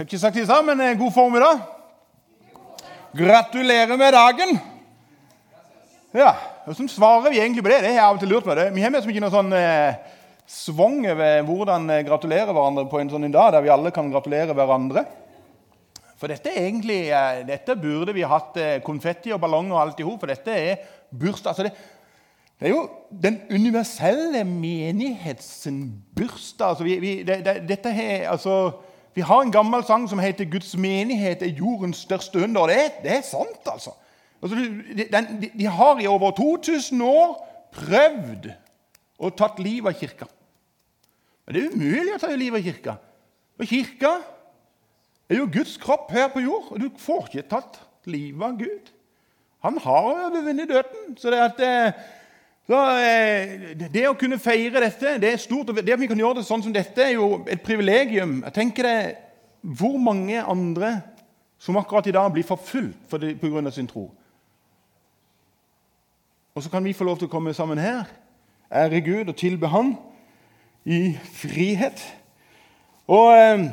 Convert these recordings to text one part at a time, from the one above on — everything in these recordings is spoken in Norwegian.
Fikk ikke sagt det sammen. men God formiddag. Gratulerer med dagen. Ja, Hvordan svarer vi egentlig på det? Det har jeg av og til lurt på. Vi har liksom ikke noe sånn eh, svong over hvordan eh, gratulere hverandre på en sånn dag der vi alle kan gratulere hverandre. For dette er egentlig, eh, dette burde vi hatt eh, konfetti og ballonger og alt i hop, for dette er bursdag. Altså det, det er jo den universelle menighetsens bursdag. Altså vi, vi, det, det, dette er altså, vi har en gammel sang som heter 'Guds menighet er jordens største under'. og Det er, det er sant, altså. altså de, de, de, har i over 2000 år prøvd og tatt livet av kirka. Men det er umulig å ta livet av kirka. For kirka er jo Guds kropp her på jord, og du får ikke tatt livet av Gud. Han har jo vunnet døden. Så det at eh, så, eh, det å kunne feire dette det er stort, det at vi kan gjøre det sånn som dette, er jo et privilegium. Jeg tenker det, Hvor mange andre som akkurat i dag blir forfulgt pga. sin tro? Og så kan vi få lov til å komme sammen her, ære Gud og tilbe Han i frihet. Og eh,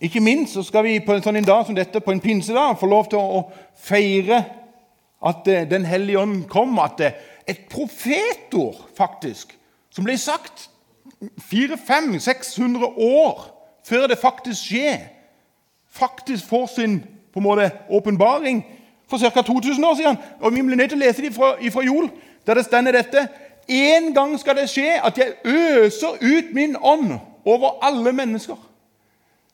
ikke minst så skal vi på en sånn dag som dette, på en pinsedag, få lov til å feire at eh, Den hellige ånd kom. At det, et profetord, faktisk, som ble sagt 400-600 år før det faktisk skjer, faktisk får sin på en måte åpenbaring for ca. 2000 år siden. Og Vi blir nødt til å lese det fra, fra Jol, der det stender dette. En gang skal det skje at jeg øser ut min ånd over alle mennesker.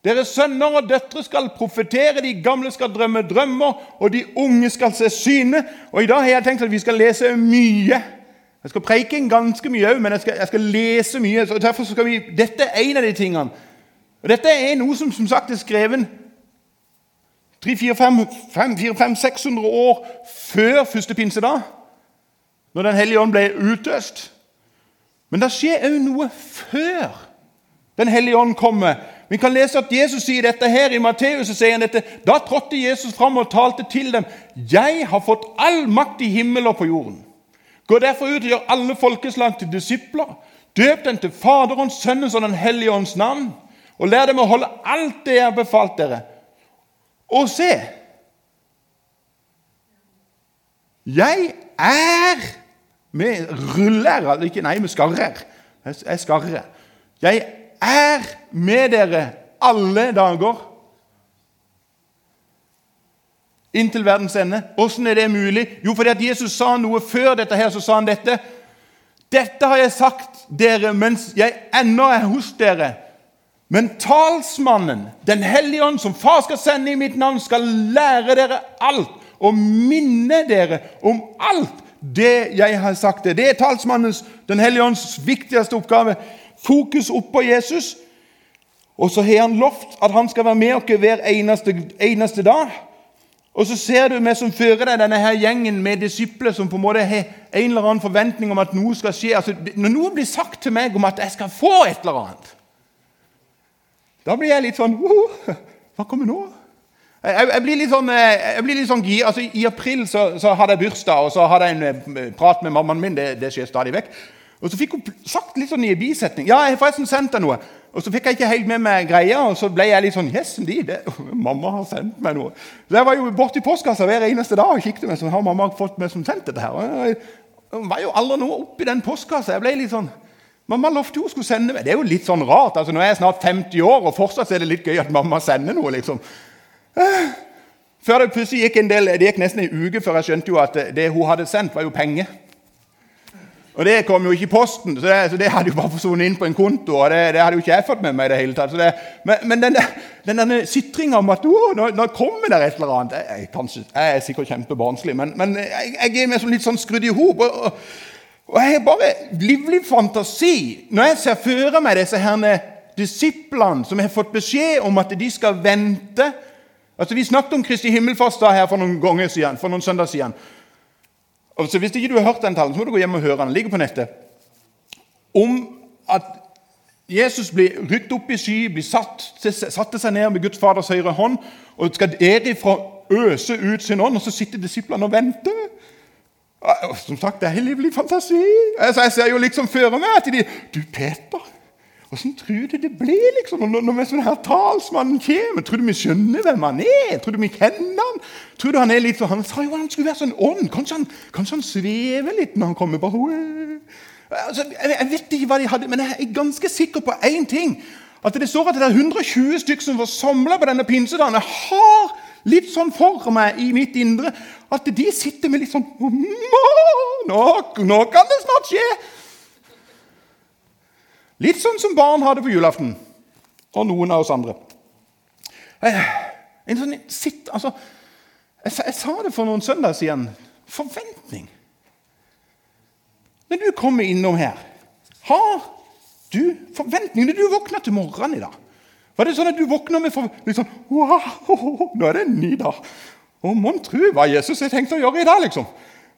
Deres sønner og døtre skal profetere, de gamle skal drømme drømmer, og de unge skal se syne. Og I dag har jeg tenkt at vi skal lese mye. Jeg skal preike ganske mye òg, men jeg skal, jeg skal, lese mye. så derfor skal vi, Dette er en av de tingene. Og Dette er noe som som sagt er skrevet 300-400-600 år før første pinsedag, når Den hellige ånd ble utøst. Men det skjer òg noe før Den hellige ånd kommer. Vi kan lese at Jesus sier dette her i Matteus. sier han dette, Da trådte Jesus fram og talte til dem. 'Jeg har fått all makt i himmel og på jorden.' 'Gå derfor ut og gjør alle folkeslag til disipler.' 'Døp dem til Faderens, Sønnens og Den hellige ånds navn.' 'Og lær dem å holde alt det jeg har befalt dere.' Og se Jeg er med ruller ikke, Nei, med skarrer. Jeg skarrer. Jeg er med dere alle dager inntil verdens ende. Åssen er det mulig? Jo, fordi at Jesus sa noe før dette. her, så sa han dette. Dette har jeg sagt dere mens jeg ennå er hos dere. Men talsmannen, Den hellige ånd, som far skal sende i mitt navn, skal lære dere alt og minne dere om alt det jeg har sagt. Det er talsmannens, Den hellige ånds viktigste oppgave. Fokus opp på Jesus. Og så har han lovt at han skal være med oss hver eneste, eneste dag. Og så ser du meg som fører deg denne her gjengen med disipler som på en måte har en eller annen forventning om at noe skal skje. Altså, når noe blir sagt til meg om at jeg skal få et eller annet, da blir jeg litt sånn Hva kommer nå? Jeg, blir litt sånn, jeg blir litt sånn altså, I april så, så hadde jeg bursdag, og så hadde jeg en eh, prat med mammaen min. Det, det skjer stadig vekk. Og så fikk hun sagt litt sånn i bisetning Ja, jeg har forresten sendt deg noe. Og så fikk jeg ikke helt med meg greia, og så ble jeg litt sånn Yes, de, det, mamma har sendt meg noe. Så jeg var jo borti postkassa hver eneste dag og kikket meg, så har mamma fått meg som sendt dette her. Og jeg, var jo aldri noe oppi den postkassa. Jeg ble litt sånn Mamma lovte hun skulle sende meg. Det er jo litt sånn rart. altså Nå er jeg snart 50 år, og fortsatt er det litt gøy at mamma sender noe. liksom. Før Det plutselig gikk en del, det gikk nesten en uke før jeg skjønte jo at det hun hadde sendt, var jo penger. Og Det kom jo ikke i posten, så det, så det hadde jo bare forsvunnet inn på en konto. og det, det, hadde jo ikke jeg fått med meg i det hele tatt. Det, men, men denne, denne sitringa om at nå, nå, kommer det et eller annet Jeg, jeg, kanskje, jeg er sikkert kjempebarnslig, men, men jeg, jeg, er meg litt sånn skrudd i hop. Og, og, og, jeg har bare livlig fantasi når jeg ser føre meg disse herne disiplene som har fått beskjed om at de skal vente. Altså Vi snakket om Kristi himmelfartsdag her for noen ganger siden, for noen søndager siden. Og så Hvis ikke du har hørt den talen, så må du gå hjem og høre den. Ligger på nettet. Om at Jesus blir rykt opp i sky, blir satt, satte seg ned med Guds Faders høyre hånd og skal derifra øse ut sin ånd, og så sitter disiplene og venter. Som sagt, det er livlig fantasi. Altså, jeg ser jo liksom føre meg at de Du, Peter. Hvordan tror du det blir liksom, når, når sånn her talsmannen kommer? Tror du vi skjønner hvem han er? Tror du vi kjenner han? Tror du Han er litt sånn, han sa jo han skulle være sånn ånd. Kanskje han, kanskje han svever litt når han kommer på altså, jeg, jeg vet ikke hva de hadde, men jeg er ganske sikker på én ting. At Det står at det er 120 stykker som var samla på denne pinsedagen. Jeg har litt sånn for meg i mitt indre at de sitter med litt sånn Nå, nå kan det snart skje! Litt sånn som barn har det på julaften. Og noen av oss andre. En sånn, sitt, altså, jeg, jeg, sa det for noen søndager siden. Forventning. Når du kommer innom her, har du forventning når du våkner til morgenen i dag? Var det sånn at du våkner med forventning sånn, Wow, nå er det en ny dag. Og mon tro hva Jesus har tenkt å gjøre i dag, liksom.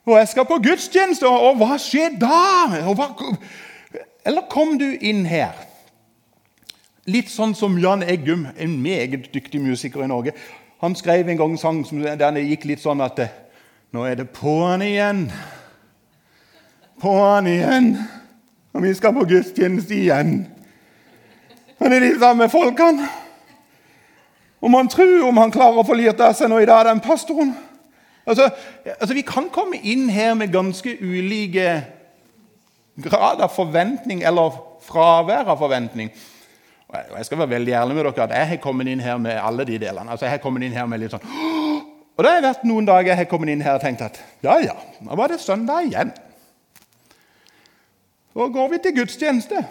Og jeg skal på gudstjeneste, og, og hva skjer da? Og hva, eller kom du inn her litt sånn som Jan Eggum, en meget dyktig musiker i Norge. Han skrev en gang en sang der det gikk litt sånn at Nå er det på'n igjen. På'n igjen. Og vi skal på gudstjeneste igjen. Men det er de samme folkene. Om man tror om han klarer å få lirt av seg nå i dag, den pastoren. Altså, altså, Vi kan komme inn her med ganske ulike grad av forventning eller fravær av forventning. Og Jeg skal være veldig ærlig med dere at jeg har kommet inn her med alle de delene. Altså jeg har kommet inn her med litt sånn, Og det har vært noen dager jeg har kommet inn her og tenkt at ja, ja, nå var det søndag igjen. Så går vi til gudstjeneste.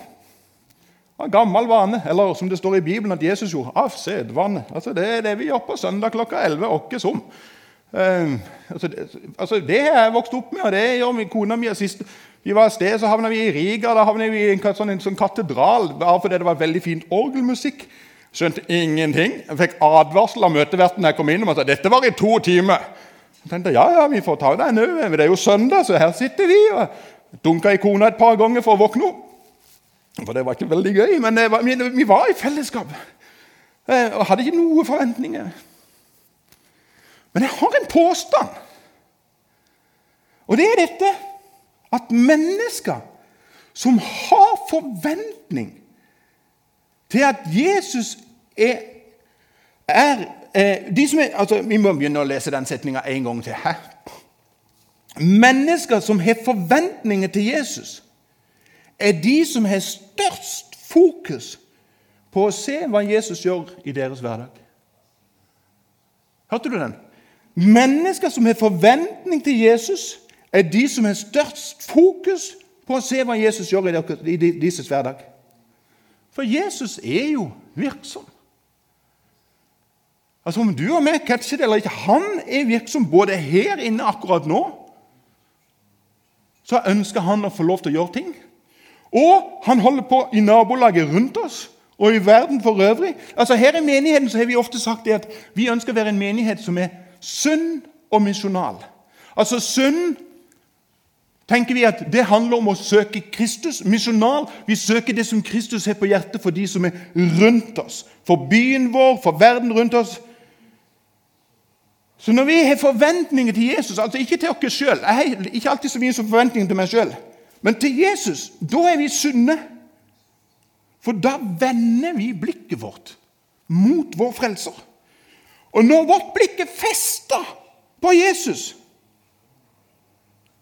Av gammel vane, eller som det står i Bibelen at Jesus gjorde, av sedvane. Altså, det er det vi gjør på søndag klokka 11, åkke som. Uh, altså, det, altså, har jeg vokst opp med, og det gjør min kona mi. Sist vi var av sted, så havna vi i Riga. Da havna vi i en, sånn, en sånn katedral bare fordi det var veldig fint orgelmusikk. Skjønte ingenting. Jeg fikk advarsel av møteverten da jeg kom inn. og sa dette var i to timer. Jeg tenkte ja, ja, vi får ta det nå. Det er jo søndag, så her sitter vi. og Dunka i kona et par ganger for å våkne opp. For det var ikke veldig gøy, men var, vi, vi, var i fellesskap. Eh, og hadde ikke noen forventninger. Men jeg har en påstand. Og det er dette at mennesker som har forventning til at Jesus er, er eh, er, altså, Vi må begynne å lese den setninga en gang til. Hæ? Mennesker som har forventninger til Jesus, er de som har størst fokus på å se hva Jesus gjør i deres hverdag. Hørte du den? Mennesker som har forventning til Jesus, er de som har størst fokus på å se hva Jesus gjør i deres hverdag. For Jesus er jo virksom. Altså Om du og meg catcher det eller ikke, han er virksom både her inne akkurat nå Så ønsker han å få lov til å gjøre ting. Og han holder på i nabolaget rundt oss og i verden for øvrig. Altså Her i menigheten så har vi ofte sagt det at vi ønsker å være en menighet som er sunn og misjonal. Altså synd tenker vi at det handler om å søke Kristus. Misjonal. Vi søker det som Kristus har på hjertet for de som er rundt oss. For byen vår, for verden rundt oss. Så når vi har forventninger til Jesus, altså ikke til oss sjøl ikke alltid så mye som forventninger til meg sjøl. Men til Jesus, da er vi sunne. For da vender vi blikket vårt mot vår frelser. Og når vårt blikk er festa på Jesus,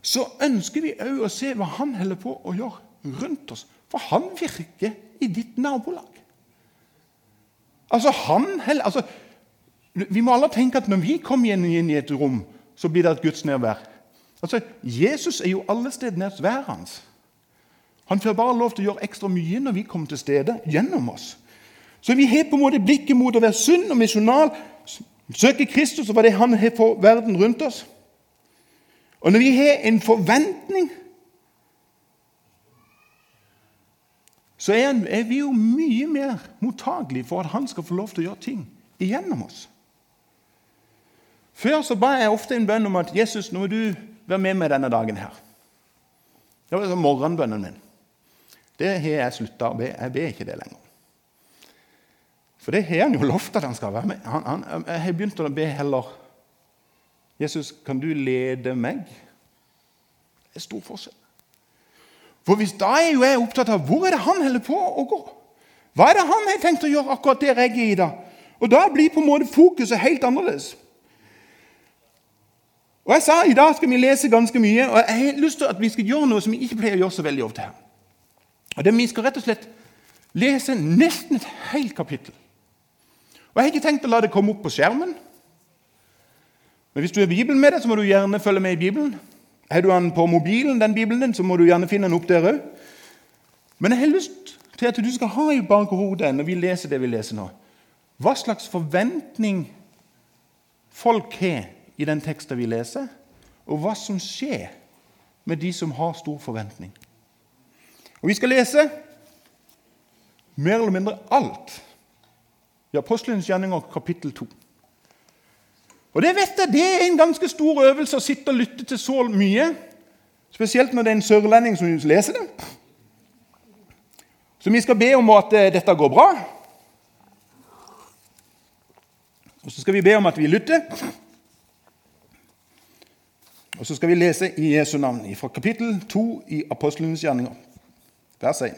så ønsker vi òg å se hva han holder på å gjøre rundt oss. For han virker i ditt nabolag. Altså, han altså, Vi må alle tenke at når vi kommer inn i et rom, så blir det et Guds nærvær. Altså, Jesus er jo alle steder nærværende. Han får bare lov til å gjøre ekstra mye når vi kommer til stede gjennom oss. Så vi har på en måte blikket mot å være sunn og misjonal, søke Kristus og hva det er han har for verden rundt oss. Og når vi har en forventning, så er vi jo mye mer mottagelige for at han skal få lov til å gjøre ting igjennom oss. Før så ba jeg ofte en bønn om at Jesus, nå må du være med meg denne dagen her. Det var sånn morgenbønnen min. Det har jeg slutta å be. Jeg ber ikke det lenger. For det har han jo lovt at han skal være med. Han, han, jeg har begynt å be heller Jesus, kan du lede meg? Det er stor forskjell. For hvis Da er jo jeg opptatt av hvor er det han holder på å gå. Hva er det han har tenkt å gjøre akkurat der jeg er i dag? Og da blir på en måte fokuset helt annerledes. Og Jeg sa i dag skal vi lese ganske mye, og jeg har lyst til at vi skal gjøre noe som vi ikke pleier å gjøre så veldig ofte her. Og det Vi skal rett og slett lese nesten et helt kapittel. Og Jeg har ikke tenkt å la det komme opp på skjermen. Men hvis du har Bibelen med deg, så må du gjerne følge med i Bibelen. Har du den på mobilen, den Bibelen din, så må du gjerne finne den opp der òg. Men jeg har lyst til at du skal ha i bakhodet når vi leser det vi leser nå, hva slags forventning folk har i den teksten vi leser, og hva som skjer med de som har stor forventning. Og Vi skal lese mer eller mindre alt i Apostelens gjerninger kapittel 2. Og Det vet jeg, det er en ganske stor øvelse å sitte og lytte til så mye. Spesielt når det er en sørlending som leser det. Så vi skal be om at eh, dette går bra. Og så skal vi be om at vi lytter. Og så skal vi lese i Jesu navn fra kapittel 2 i Apostelens gjerninger, vers 1.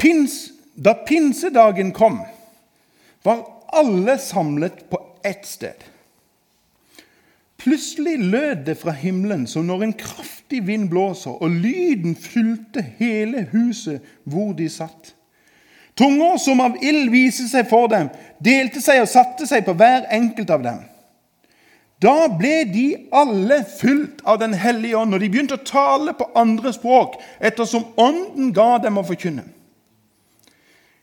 Pins, da pinsedagen kom, var alle samlet på ett sted. Plutselig lød det fra himmelen som når en kraftig vind blåser, og lyden fylte hele huset hvor de satt. Tunger som av ild viste seg for dem, delte seg og satte seg på hver enkelt av dem. Da ble de alle fylt av Den hellige ånd, og de begynte å tale på andre språk ettersom Ånden ga dem å forkynne.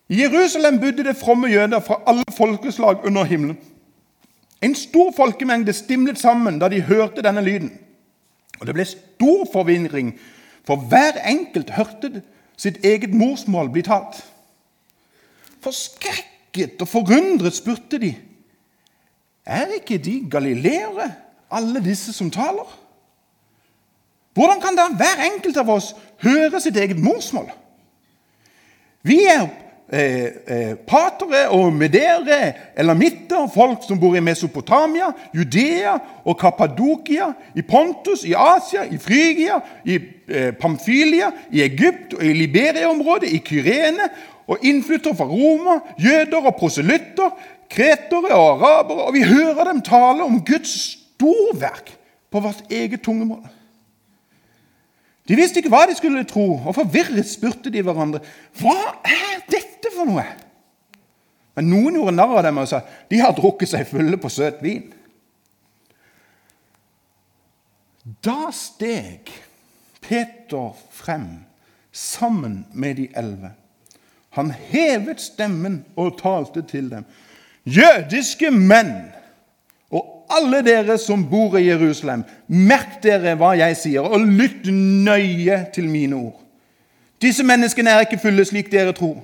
I Jerusalem bodde det fromme jøder fra alle folkeslag under himmelen. En stor folkemengde stimlet sammen da de hørte denne lyden. Og Det ble stor forvirring, for hver enkelt hørte sitt eget morsmål bli talt. Forskrekket og forundret spurte de, er ikke de galileere, alle disse som taler? Hvordan kan da hver enkelt av oss høre sitt eget morsmål? Vi er patere og medere, elamitter, folk som bor i Mesopotamia, Judea og Kappadokia, i Pontus, i Asia, i Frygia, i eh, Pamfylia, i Egypt og i Liberia-området, i Kyrene, og innflyttere fra Roma, jøder og proselytter, kretere og arabere. Og vi hører dem tale om Guds storverk på vårt eget tungemål. De visste ikke hva de skulle tro, og forvirret spurte de hverandre hva er dette for noe. Men noen gjorde narr av dem og sa de har drukket seg fulle på søt vin. Da steg Peter frem sammen med de elleve. Han hevet stemmen og talte til dem. Jødiske menn alle dere som bor i Jerusalem, merk dere hva jeg sier, og lytt nøye til mine ord. Disse menneskene er ikke fulle slik dere tror.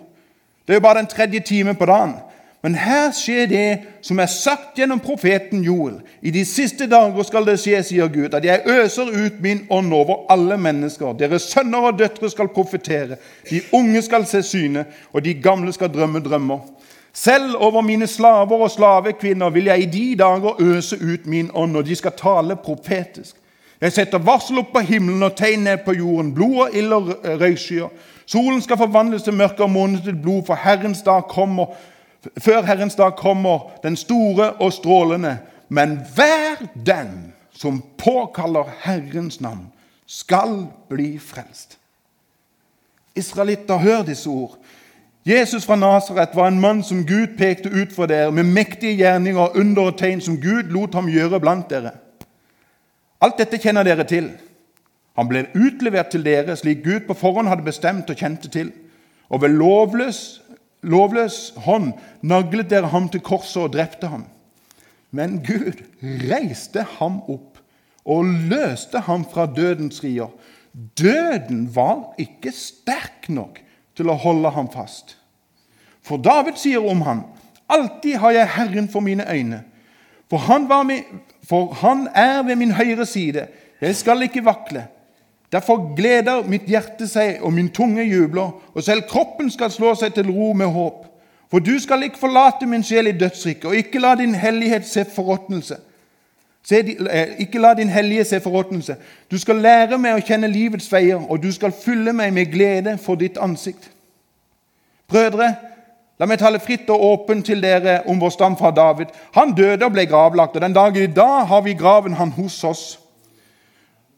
Det er jo bare den tredje time på dagen. Men her skjer det som er sagt gjennom profeten Joel. I de siste dager skal det skje, sier Gud, at jeg øser ut min ånd over alle mennesker. Deres sønner og døtre skal profetere. De unge skal se syne, og de gamle skal drømme drømmer. Selv over mine slaver og slavekvinner vil jeg i de dager øse ut min ånd, og de skal tale profetisk. Jeg setter varsel opp på himmelen og tegn ned på jorden, blod og ild og røykskyer. Solen skal forvandles til mørke og månen til blod, for Herrens dag kommer, før Herrens dag kommer den store og strålende. Men hver den som påkaller Herrens navn, skal bli frelst. Israelitter, hør disse ord. Jesus fra Nasaret var en mann som Gud pekte ut for dere, med mektige gjerninger, under og tegn som Gud lot ham gjøre blant dere. Alt dette kjenner dere til. Han ble utlevert til dere slik Gud på forhånd hadde bestemt og kjente til. Og ved lovløs, lovløs hånd naglet dere ham til korset og drepte ham. Men Gud reiste ham opp og løste ham fra dødens rier. Døden var ikke sterk nok til å holde ham fast. For David sier om ham, 'Alltid har jeg Herren for mine øyne.' For han, med, for han er ved min høyre side. Jeg skal ikke vakle. Derfor gleder mitt hjerte seg, og min tunge jubler, og selv kroppen skal slå seg til ro med håp. For du skal ikke forlate min sjel i dødsriket, og ikke la din hellighet se forråtnelse. Eh, ikke la din hellige se forråtnelse. Du skal lære meg å kjenne livets veier, og du skal fylle meg med glede for ditt ansikt. Brødre, la meg tale fritt og åpent til dere om vår stamfar David. Han døde og ble gravlagt, og den dag i dag har vi graven han hos oss.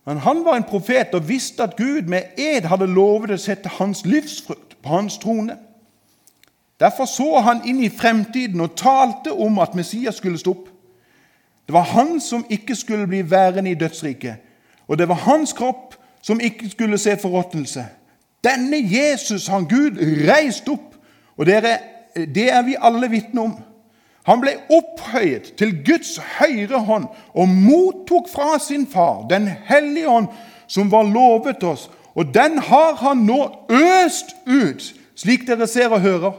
Men han var en profet og visste at Gud med ed hadde lovet å sette hans livsfrukt på hans trone. Derfor så han inn i fremtiden og talte om at Messias skulle stå opp. Det var han som ikke skulle bli værende i dødsriket, og det var hans kropp som ikke skulle se forråtnelse. Denne Jesus har Gud reist opp, og dere, det er vi alle vitne om. Han ble opphøyet til Guds høyre hånd og mottok fra sin far Den hellige ånd, som var lovet oss. Og den har han nå øst ut, slik dere ser og hører.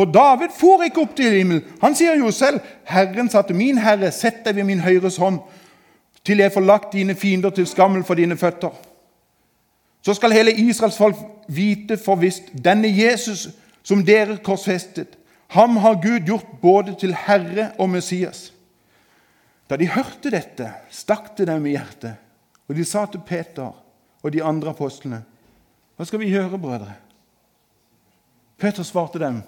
For David for ikke opp til himmelen. Han sier jo selv, 'Herren sa til min Herre, sett deg ved min høyres hånd, til jeg får lagt dine fiender til skammel for dine føtter.' Så skal hele Israels folk vite for visst, denne Jesus som dere korsfestet, ham har Gud gjort både til Herre og Messias. Da de hørte dette, stakk det dem i hjertet, og de sa til Peter og de andre apostlene, hva skal vi gjøre, brødre? Peter svarte dem,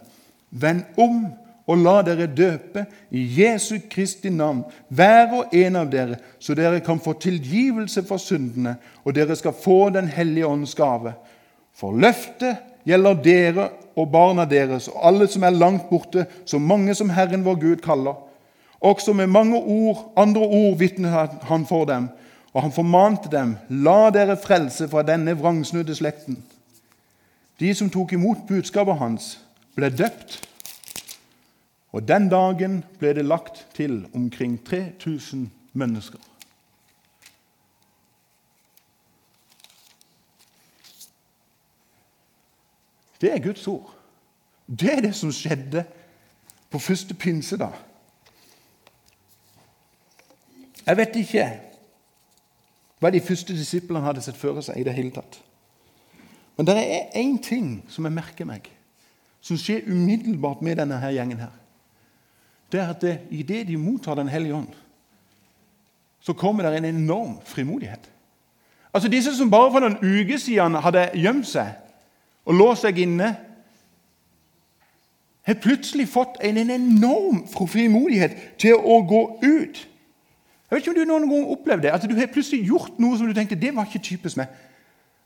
Vend om og la dere døpe i Jesu Kristi navn, hver og en av dere, så dere kan få tilgivelse for syndene, og dere skal få Den hellige ånds gave. For løftet gjelder dere og barna deres og alle som er langt borte, så mange som Herren vår Gud kaller. Også med mange ord, andre ord vitner han for dem, og han formante dem, la dere frelse fra denne vrangsnudde slekten. De som tok imot budskapet hans, ble døpt. Og den dagen ble det lagt til omkring 3000 mennesker. Det er Guds ord. Det er det som skjedde på første pinsedag. Jeg vet ikke hva de første disiplene hadde sett føre seg i det hele tatt. Men det er én ting som jeg merker meg, som skjer umiddelbart med denne her gjengen. her. Det er at det, idet de mottar Den hellige ånd, så kommer det en enorm frimodighet. Altså Disse som bare for noen uker siden hadde gjemt seg og låst seg inne, har plutselig fått en enorm frimodighet til å gå ut. Jeg vet ikke om du noen gang opplevde det, at du har plutselig gjort noe som du tenkte det var ikke typisk meg.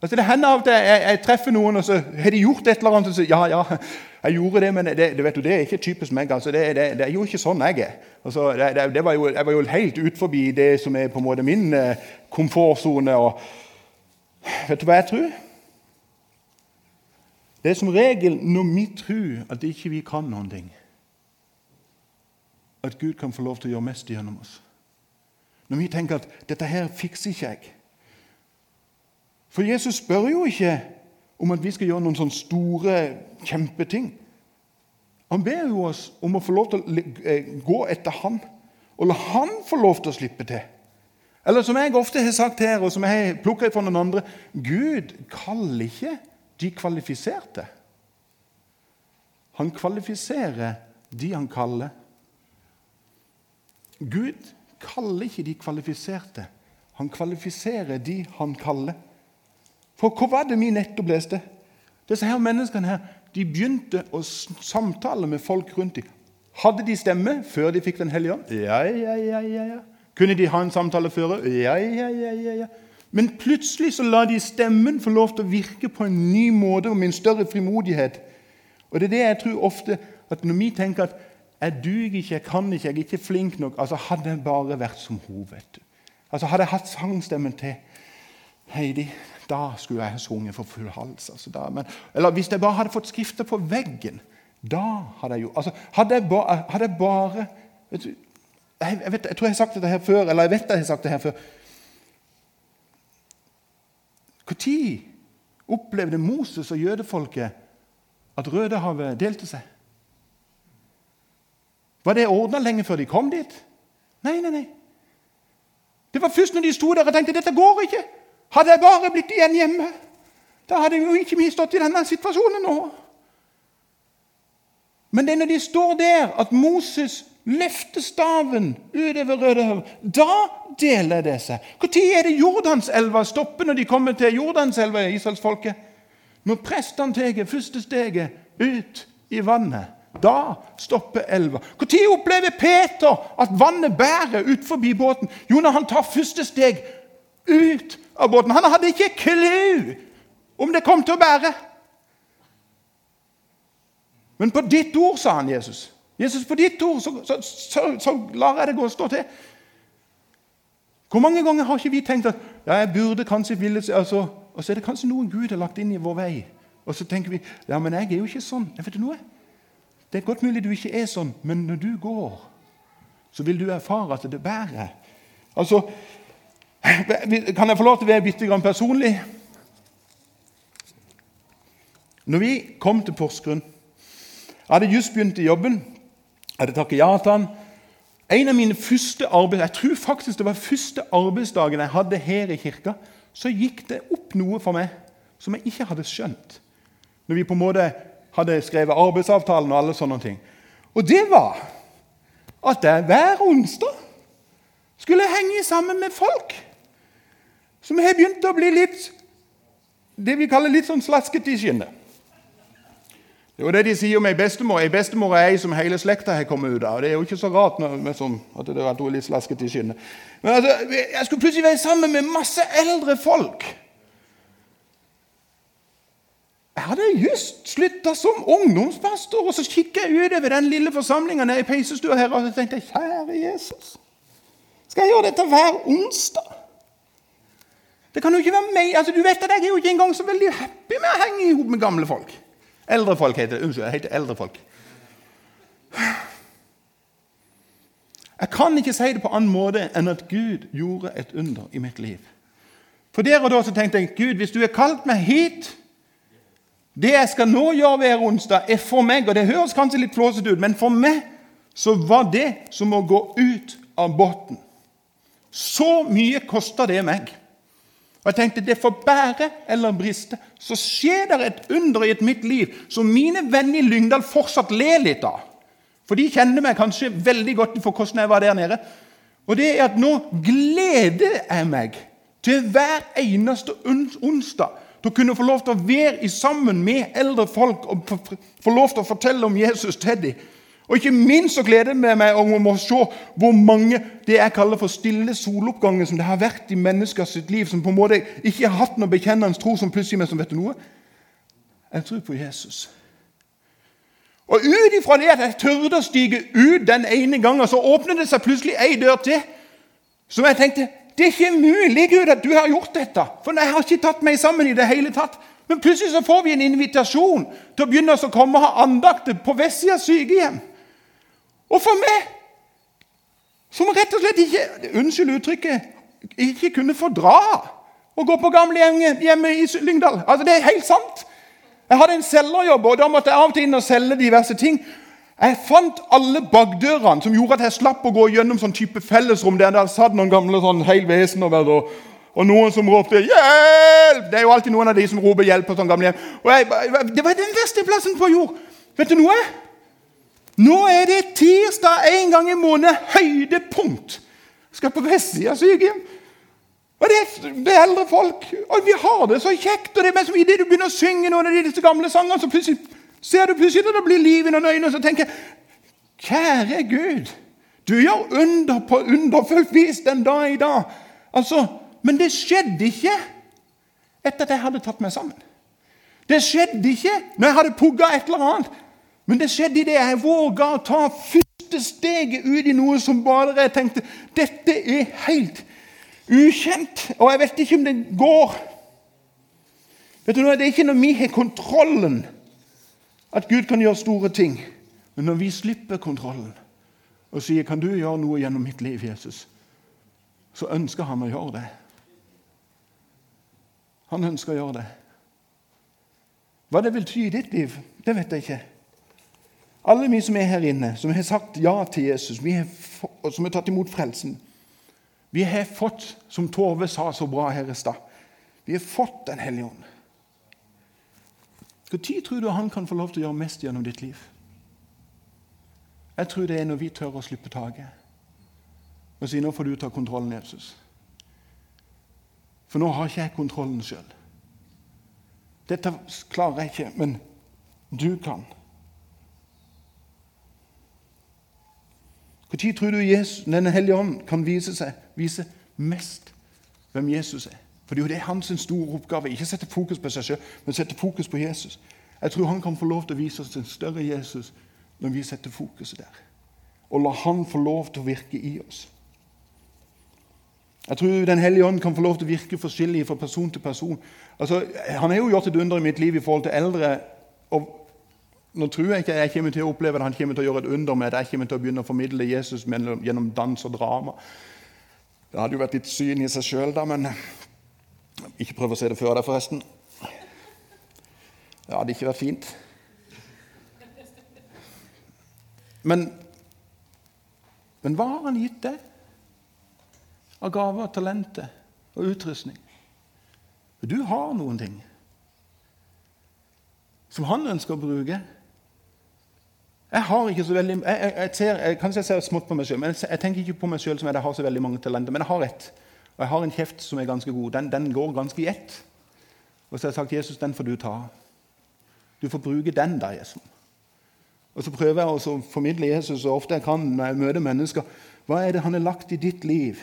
Altså Det hender av til jeg, jeg, treffer noen, og så har de gjort et eller annet. Og så, ja, ja, jeg gjorde det, men det, det, vet du, det er ikke typisk meg. altså Det, det, det er jo ikke sånn jeg er. Altså, det, var jo, Jeg var jo helt ut forbi det som er på en måte min eh, komfortsone. Vet du hva jeg tror? Det er som regel når vi tror at ikke vi kan noen ting, at Gud kan få lov til å gjøre mest gjennom oss. Når vi tenker at 'dette her fikser ikke jeg', for Jesus spør jo ikke om at vi skal gjøre noen sånne store kjempeting. Han ber jo oss om å få lov til å eh, gå etter ham og la ham få lov til å slippe til. Eller som jeg ofte har sagt her, og som jeg har plukka fra noen andre Gud kaller ikke de kvalifiserte. Han kvalifiserer de han kaller. Gud kaller ikke de kvalifiserte. Han kvalifiserer de han kaller. For hva var det vi nettopp leste? Disse her menneskene her, de begynte å samtale med folk rundt dem. Hadde de stemme før de fikk Den hellige ånd? Ja, ja, ja, ja, ja. Kunne de ha en samtale før? Ja, ja, ja, ja, ja. Men plutselig så la de stemmen få lov til å virke på en ny måte og med en større frimodighet. Og det er det jeg tror ofte at Når vi tenker at 'jeg duger ikke, jeg kan ikke, jeg er ikke flink nok' altså Hadde jeg bare vært som hun, vet du. Altså Hadde jeg hatt sangstemmen til Heidi da skulle jeg ha sunget for full hals. Altså da, men, eller hvis jeg bare hadde fått skrifter på veggen, da hadde jeg jo altså, Hadde jeg bare, hadde jeg bare du, jeg, jeg, vet, jeg, tror jeg har sagt dette her før, eller jeg vet jeg har sagt det her før. Når opplevde Moses og jødefolket at Rødehavet delte seg? Var det ordna lenge før de kom dit? Nei, nei, nei. Det var først når de sto der og tenkte dette går ikke. Hadde jeg bare blitt igjen hjemme, da hadde jeg jo ikke mye stått i denne situasjonen nå. Men det er når de står der, at Moses løfter staven utover Rødehavet. Da deler det seg. Når er det Jordanselva stopper når de kommer til Jordanselva, israelsfolket? Når prestene tar første steget ut i vannet. Da stopper elva. Når opplever Peter at vannet bærer ut forbi båten? Jo, når han tar første steg ut av båten. Han hadde ikke klu om det kom til å bære. Men på ditt ord, sa han Jesus. Jesus, på ditt ord så, så, så, så lar jeg det gå og stå til. Hvor mange ganger har ikke vi tenkt at ja, jeg burde kanskje ville altså, Og så er det kanskje noe Gud har lagt inn i vår vei. Og så tenker vi ja, men jeg er jo ikke sånn. Jeg vet du noe? Det er godt mulig du ikke er sånn, men når du går, så vil du erfare at det bærer. Altså, Kan jeg få lov til å være bitte grann personlig? Når vi kom til Porsgrunn Jeg hadde just begynt i jobben. Jeg hadde takket ja til han. En av mine første arbeid, Jeg tror faktisk det var første arbeidsdagen jeg hadde her i kirka, så gikk det opp noe for meg som jeg ikke hadde skjønt. Når vi på en måte hadde skrevet arbeidsavtalen og alle sånne ting. Og det var at jeg hver onsdag skulle henge sammen med folk som har begynt å bli litt det vi kaller litt sånn slaskete i skinnet. Det er jo det de sier om ei bestemor. Ei bestemor er ei som hele slekta har kommet ut av. Det er jo ikke så rart sånn, at det er litt slaskete i skinnet. Men altså, Jeg skulle plutselig være sammen med masse eldre folk. Jeg hadde just slutta som ungdomspastor, og så kikker jeg utover den lille forsamlinga i peisestua her, og så tenkte jeg, kjære Jesus, skal jeg gjøre dette hver onsdag? Det kan jo ikke være meg. Altså, du vet at Jeg er jo ikke engang så veldig happy med å henge i hop med gamle folk. Eldre folk heter det. Unnskyld, jeg heter eldre folk. Jeg kan ikke si det på annen måte enn at Gud gjorde et under i mitt liv. For der og da så tenkte jeg Gud, hvis du har kalt meg hit Det jeg skal nå gjøre hver onsdag, er for meg Og det høres kanskje litt flåsete ut, men for meg så var det som å gå ut av båten. Så mye kosta det meg. Og jeg tenkte det får bære eller briste. Så skjer det et under i et mitt liv som mine venner i Lyngdal fortsatt ler litt av. For de kjenner meg kanskje veldig godt for hvordan jeg var der nede. Og det er at nå gleder jeg meg til hver eneste onsdag til å kunne få lov til å være sammen med eldre folk og få lov til å fortelle om Jesus til dem. Og ikke minst så gleder jeg meg om å se hvor mange det jeg kaller for stille soloppganger som det har vært i menneskers liv, som på en måte ikke har hatt noe bekjennende tro, som plutselig men som vet noe? Jeg tror på Jesus. Og ut ifra det at jeg tørde å stige ut den ene gangen, så åpnet det seg plutselig ei dør til. Som jeg tenkte det er ikke mulig Gud, at du har gjort dette. For jeg har ikke tatt meg sammen i det hele tatt. Men plutselig så får vi en invitasjon til å begynne å komme og ha andakter på Vestsida sykehjem. Og for meg, som rett og slett ikke Unnskyld uttrykket ikke kunne fordra å gå på gamlehjemmet i Lyngdal. Altså, Det er helt sant. Jeg hadde en selgerjobb, og da måtte jeg av og til inn og selge diverse ting. Jeg fant alle bakdørene som gjorde at jeg slapp å gå gjennom sånn type fellesrom der det satt noen gamle sånn helvesen over, og, og noen som ropte 'hjelp'. Det er jo alltid noen av de som roper 'hjelp' på sånn gamlehjem. Og det var den verste plassen på jord. Vet du noe? Nå er det tirsdag en gang i måneden, høydepunkt. Skal på vestsida sykehjem. Og det er, eldre folk, og vi har det så kjekt. og det er som Idet du begynner å synge noen av disse gamle sangene, så plutselig ser du plutselig det blir liv noen øyne, og så tenker jeg Kjære Gud, du gjør under på underfullt vis den dag i dag. Altså, Men det skjedde ikke etter at jeg hadde tatt meg sammen. Det skjedde ikke når jeg hadde pugga et eller annet. Men det skjedde idet jeg våga å ta første steget ut i noe som bare jeg tenkte dette er helt ukjent, og jeg vet ikke om det går. Vet du Det er ikke når vi har kontrollen, at Gud kan gjøre store ting. Men når vi slipper kontrollen og sier 'Kan du gjøre noe gjennom mitt liv, Jesus?' så ønsker han å gjøre det. Han ønsker å gjøre det. Hva det vil ty i ditt liv, det vet jeg ikke. Alle vi som er her inne, som har sagt ja til Jesus, har, som har tatt imot frelsen Vi har fått, som Tove sa så bra her i stad, vi har fått Den hellige ånd. Når tror du han kan få lov til å gjøre mest gjennom ditt liv? Jeg tror det er når vi tør å slippe taket og si nå får du ta kontrollen, Jesus. For nå har ikke jeg kontrollen sjøl. Dette klarer jeg ikke, men Du kan. Når tror du Jesus, Denne hellige ånd kan vise, seg, vise mest hvem Jesus er? For Det er jo det hans store oppgave. Ikke sette fokus på seg selv, men sette fokus på Jesus. Jeg tror han kan få lov til å vise oss en større Jesus når vi setter fokuset der. Og la han få lov til å virke i oss. Jeg tror Den hellige ånd kan få lov til å virke forskjellig fra person til person. Altså, han har jo gjort et under i mitt liv i forhold til eldre. og Nå tror jeg ikke jeg kommer til å oppleve at han kommer til å gjøre et under med at jeg kommer til å begynne å formidle Jesus gjennom dans og drama. Det hadde jo vært litt syn i seg sjøl, da, men ikke prøv å se det før deg, forresten. Det hadde ikke vært fint. Men, men hva har han gitt deg av gaver, talenter og utrustning? Du har noen ting som han ønsker å bruke. Jeg har ikke så veldig, jeg, jeg, jeg ser, jeg, Kanskje jeg ser smått på meg selv, men jeg, jeg tenker ikke på meg selv som jeg har så veldig mange talenter. Men jeg har ett. Og jeg har en kjeft som er ganske god. Den, den går ganske i ett. Og så har jeg sagt Jesus, den får du ta. Du får bruke den, da, Jesus. Og så prøver jeg å formidle Jesus så ofte jeg kan når jeg møter mennesker. Hva er det han har lagt i ditt liv?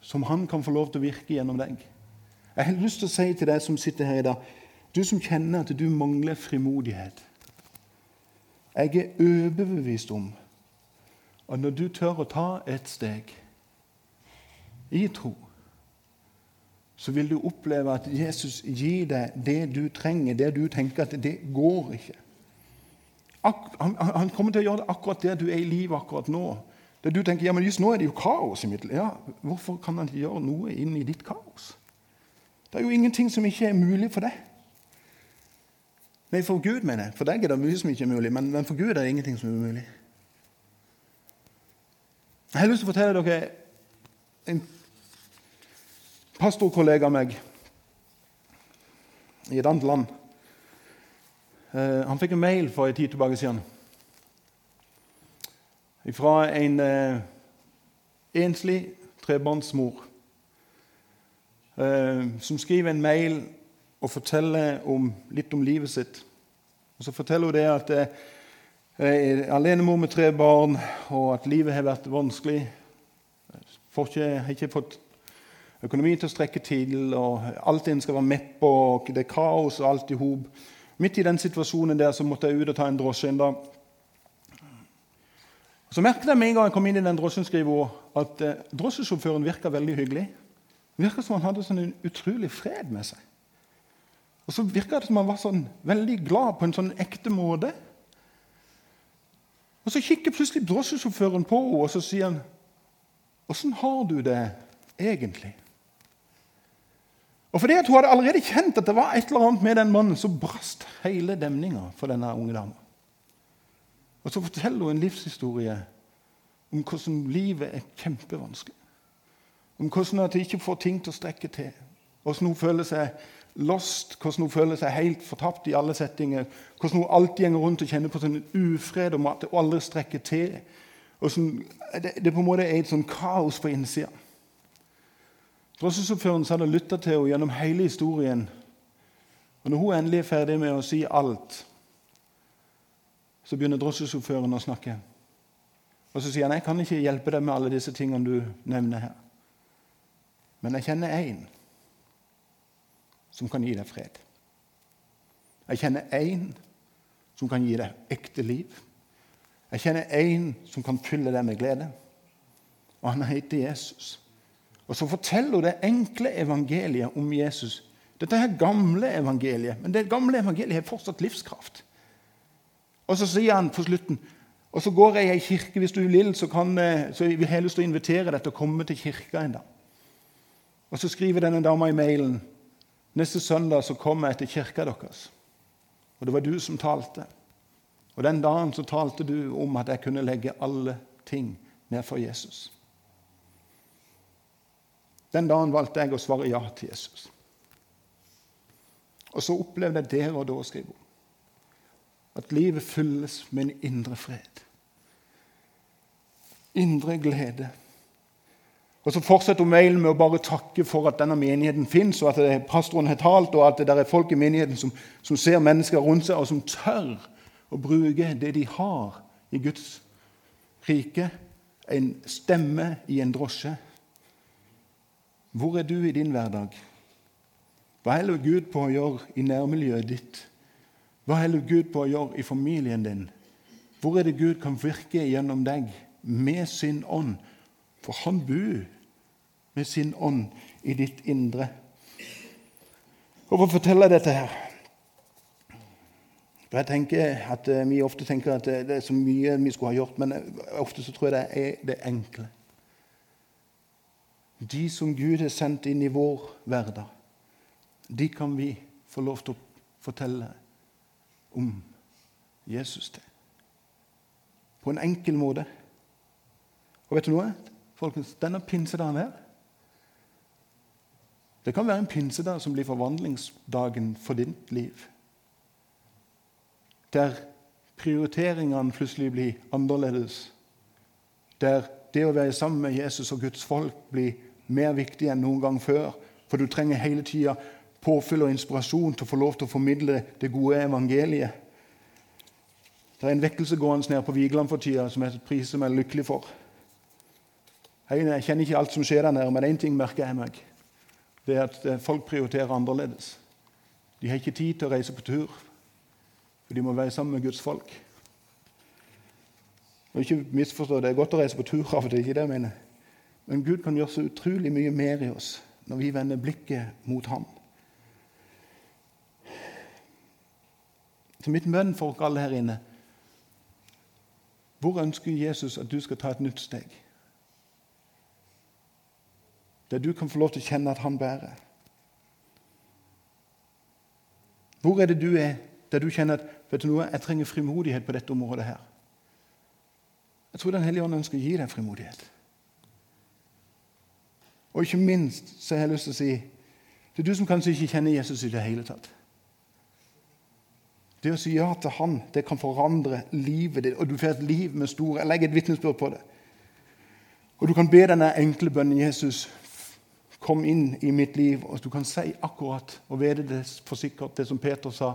Som han kan få lov til å virke gjennom deg. Jeg har lyst til å si til deg som sitter her i dag, du som kjenner at du mangler frimodighet Jeg er overbevist om at når du tør å ta et steg i tro så vil du oppleve at Jesus gir deg det du trenger, det du tenker at det går ikke. Han, han kommer til å gjøre det akkurat der du er i livet akkurat nå. Der du tenker ja, men just nå er det jo kaos i mitt liv. Ja, hvorfor kan han ikke gjøre noe inn i ditt kaos? Det er jo ingenting som ikke er mulig for deg. Nei, for Gud, mener jeg. For deg er det mye som ikke er mulig, men, men for Gud er det ingenting som er umulig. Jeg har lyst til å fortelle dere en pastorkollega av meg i et annet land. Eh, han fikk en mail for en tid tilbake siden fra en eh, enslig trebarnsmor eh, som skriver en mail og forteller om, litt om livet sitt. Og Så forteller hun det at jeg er alenemor med tre barn, og at livet har vært vanskelig. Jeg har ikke fått økonomi til å strekke til, og alt en skal være med på, og det er kaos og alt i hop. Midt i den situasjonen der så måtte jeg ut og ta en drosje en dag. Så merket jeg med en gang jeg kom inn i den drosjen, at eh, drosjesjåføren virka veldig hyggelig. Det virka som han hadde sånn en utrolig fred med seg. Og så virka det som han var sånn veldig glad på en sånn ekte måte. Og Så kikker plutselig drosjesjåføren på henne og så sier han, 'Åssen har du det egentlig?' Og fordi Hun hadde allerede kjent at det var et eller annet med den mannen, så brast hele demninga for denne unge dama. Og så forteller hun en livshistorie om hvordan livet er kjempevanskelig. Om hvordan at hun ikke får ting til å strekke til. Hvordan hun føler seg lost, hvordan hun føler seg helt fortapt i alle settinger. Hvordan hun alltid går rundt og kjenner på sånn ufred om at det aldri strekker til. Sånn, det, det, på en måte er et sånn kaos på innsida. Drosjesjåføren hadde lytta til henne gjennom hele historien. Og når hun endelig er ferdig med å si alt, så begynner drosjesjåføren å snakke. Og så sier han jeg kan ikke hjelpe deg med alle disse tingene du nevner her. Men jeg kjenner én som kan gi deg fred. Jeg kjenner én som kan gi deg ekte liv. Jeg kjenner én som kan fylle deg med glede. Og han heter Jesus. Og så forteller hun det enkle evangeliet om Jesus. Dette er gamle evangeliet, men det gamle evangeliet har fortsatt livskraft. Og så sier han på slutten og så går jeg i ei kirke. Hvis du vil, så, kan, eh, så vil jeg lyst til å invitere deg til å komme til kirka en dag. Og så skriver denne dama i mailen Neste søndag så kommer jeg til kirka deres. Og det var du som talte. Og den dagen så talte du om at jeg kunne legge alle ting ned for Jesus. Den dagen valgte jeg å svare ja til Jesus. Og så opplevde jeg der og da, skriver hun, at livet fylles med en indre fred. Indre glede. Og Så fortsetter mailen med å bare takke for at denne menigheten fins, og at pastoren har talt, og at det er folk i menigheten som, som ser mennesker rundt seg, og som tør å bruke det de har i Guds rike. En stemme i en drosje. Hvor er du i din hverdag? Hva holder Gud på å gjøre i nærmiljøet ditt? Hva holder Gud på å gjøre i familien din? Hvor er det Gud kan virke gjennom deg med sin ånd? For han bor med sin ånd i ditt indre. Hvorfor forteller jeg dette her? For jeg tenker at eh, Vi ofte tenker at det er så mye vi skulle ha gjort, men eh, ofte så tror jeg det er det enkle. De som Gud har sendt inn i vår hverdag, de kan vi få lov til å fortelle om Jesus til. På en enkel måte. Og vet du noe? Folkens, denne pinsedagen her Det kan være en pinsedag som blir forvandlingsdagen for ditt liv. Der prioriteringene plutselig blir annerledes. Der det å være sammen med Jesus og Guds folk blir mer viktig enn noen gang før. For du trenger hele tida påfyll og inspirasjon til å få lov til å formidle det gode evangeliet. Det er en vekkelse gående nede på Vigeland for tida som jeg priser meg lykkelig for. Jeg kjenner ikke alt som skjer der nede, men én ting merker jeg meg. Det er at eh, folk prioriterer annerledes. De har ikke tid til å reise på tur, for de må være sammen med Guds folk. Og ikke misforstå, Det er godt å reise på tur av og til, ikke det jeg mener. Men Gud kan gjøre så utrolig mye mer i oss når vi vender blikket mot Ham. Så mitt bønn for dere alle her inne Hvor ønsker Jesus at du skal ta et nytt steg? Der du kan få lov til å kjenne at han bærer. Hvor er det du er der du kjenner at vet du noe, jeg trenger frimodighet på dette området? her? Jeg tror Den hellige ånd ønsker å gi deg frimodighet. Og ikke minst så har jeg lyst til å si det er du som kanskje ikke kjenner Jesus i det hele tatt. Det å si ja til Han det kan forandre livet ditt, og du får et liv med store Jeg legger et vitnesbyrd på det. Og du kan be denne enkle bønnen Jesus kom inn i mitt liv, og du kan si akkurat og vite det for sikkert, det som Peter sa.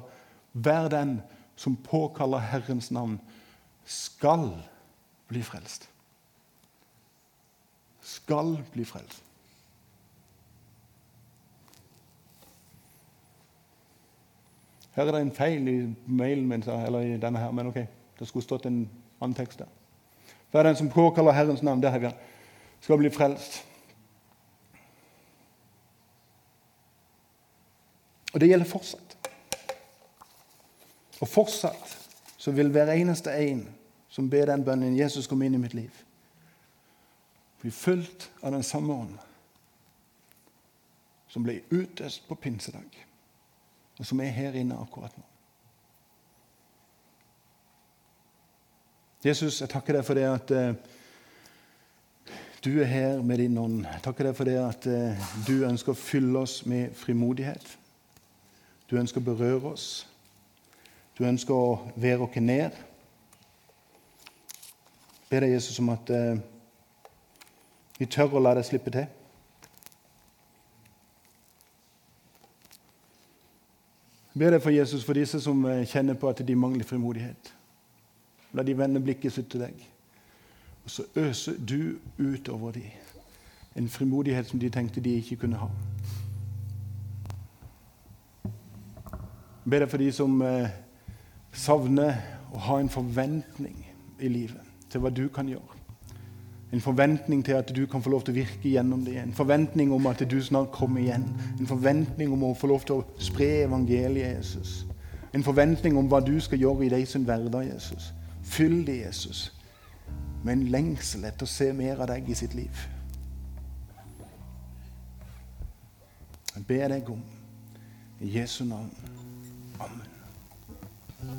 Vær den som påkaller Herrens navn, skal bli frelst. Skal bli frelst. Her er det en feil i mailen min, eller i denne her, men ok, det skulle stått en annen tekst der. Hver den som påkaller Herrens navn, der har vi skal bli frelst. Og det gjelder fortsatt. Og fortsatt så vil hver eneste en som ber den bønnen 'Jesus, kom inn i mitt liv', bli fulgt av den samme ånd som ble utøst på pinsedag og som er her inne akkurat nå. Jesus, jeg takker deg for det at uh, du er her med din ånd. Jeg takker deg for det at uh, du ønsker å fylle oss med frimodighet. Du ønsker å berøre oss. Du ønsker å være oss ned. Ber deg, Jesus, om at eh, vi tør å la deg slippe til. Jeg ber deg for Jesus for disse som eh, kjenner på at de mangler frimodighet. La de vende blikket sitt til deg. Og så øser du utover dem en frimodighet som de tenkte de ikke kunne ha. Ber deg for de som eh, savner å ha en forventning i livet til hva du kan gjøre. En forventning til at du kan få lov til å virke gjennom det. En forventning om at du snart kommer igjen. En forventning om å få lov til å spre evangeliet, Jesus. En forventning om hva du skal gjøre i deg sin hverdag, Jesus. Fyll det, Jesus, med en lengsel etter å se mer av deg i sitt liv. Jeg ber deg om i Jesu navn. Amen.